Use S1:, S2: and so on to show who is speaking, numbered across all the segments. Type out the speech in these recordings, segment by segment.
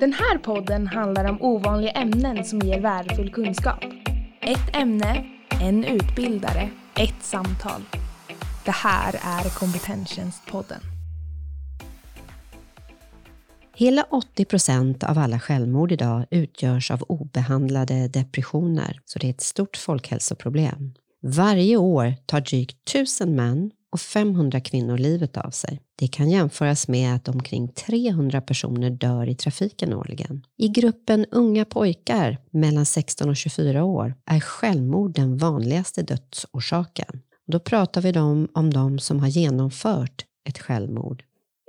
S1: Den här podden handlar om ovanliga ämnen som ger värdefull kunskap. Ett ämne, en utbildare, ett samtal. Det här är Kompetenstjänstpodden.
S2: Hela 80 procent av alla självmord idag utgörs av obehandlade depressioner, så det är ett stort folkhälsoproblem. Varje år tar drygt 1000 män och 500 kvinnor livet av sig. Det kan jämföras med att omkring 300 personer dör i trafiken årligen. I gruppen unga pojkar mellan 16 och 24 år är självmord den vanligaste dödsorsaken. Då pratar vi om, om de som har genomfört ett självmord.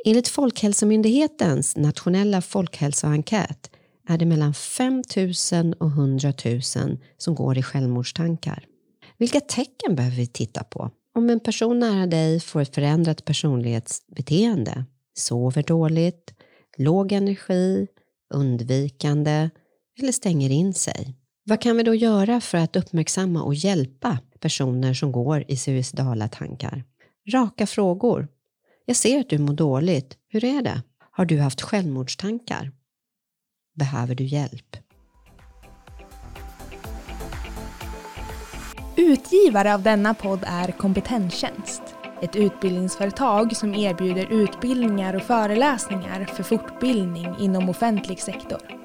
S2: Enligt Folkhälsomyndighetens nationella folkhälsoenkät är det mellan 5 000 och 100 000 som går i självmordstankar. Vilka tecken behöver vi titta på? Om en person nära dig får ett förändrat personlighetsbeteende, sover dåligt, låg energi, undvikande eller stänger in sig. Vad kan vi då göra för att uppmärksamma och hjälpa personer som går i suicidala tankar? Raka frågor. Jag ser att du mår dåligt. Hur är det? Har du haft självmordstankar? Behöver du hjälp?
S1: Utgivare av denna podd är Kompetenstjänst. Ett utbildningsföretag som erbjuder utbildningar och föreläsningar för fortbildning inom offentlig sektor.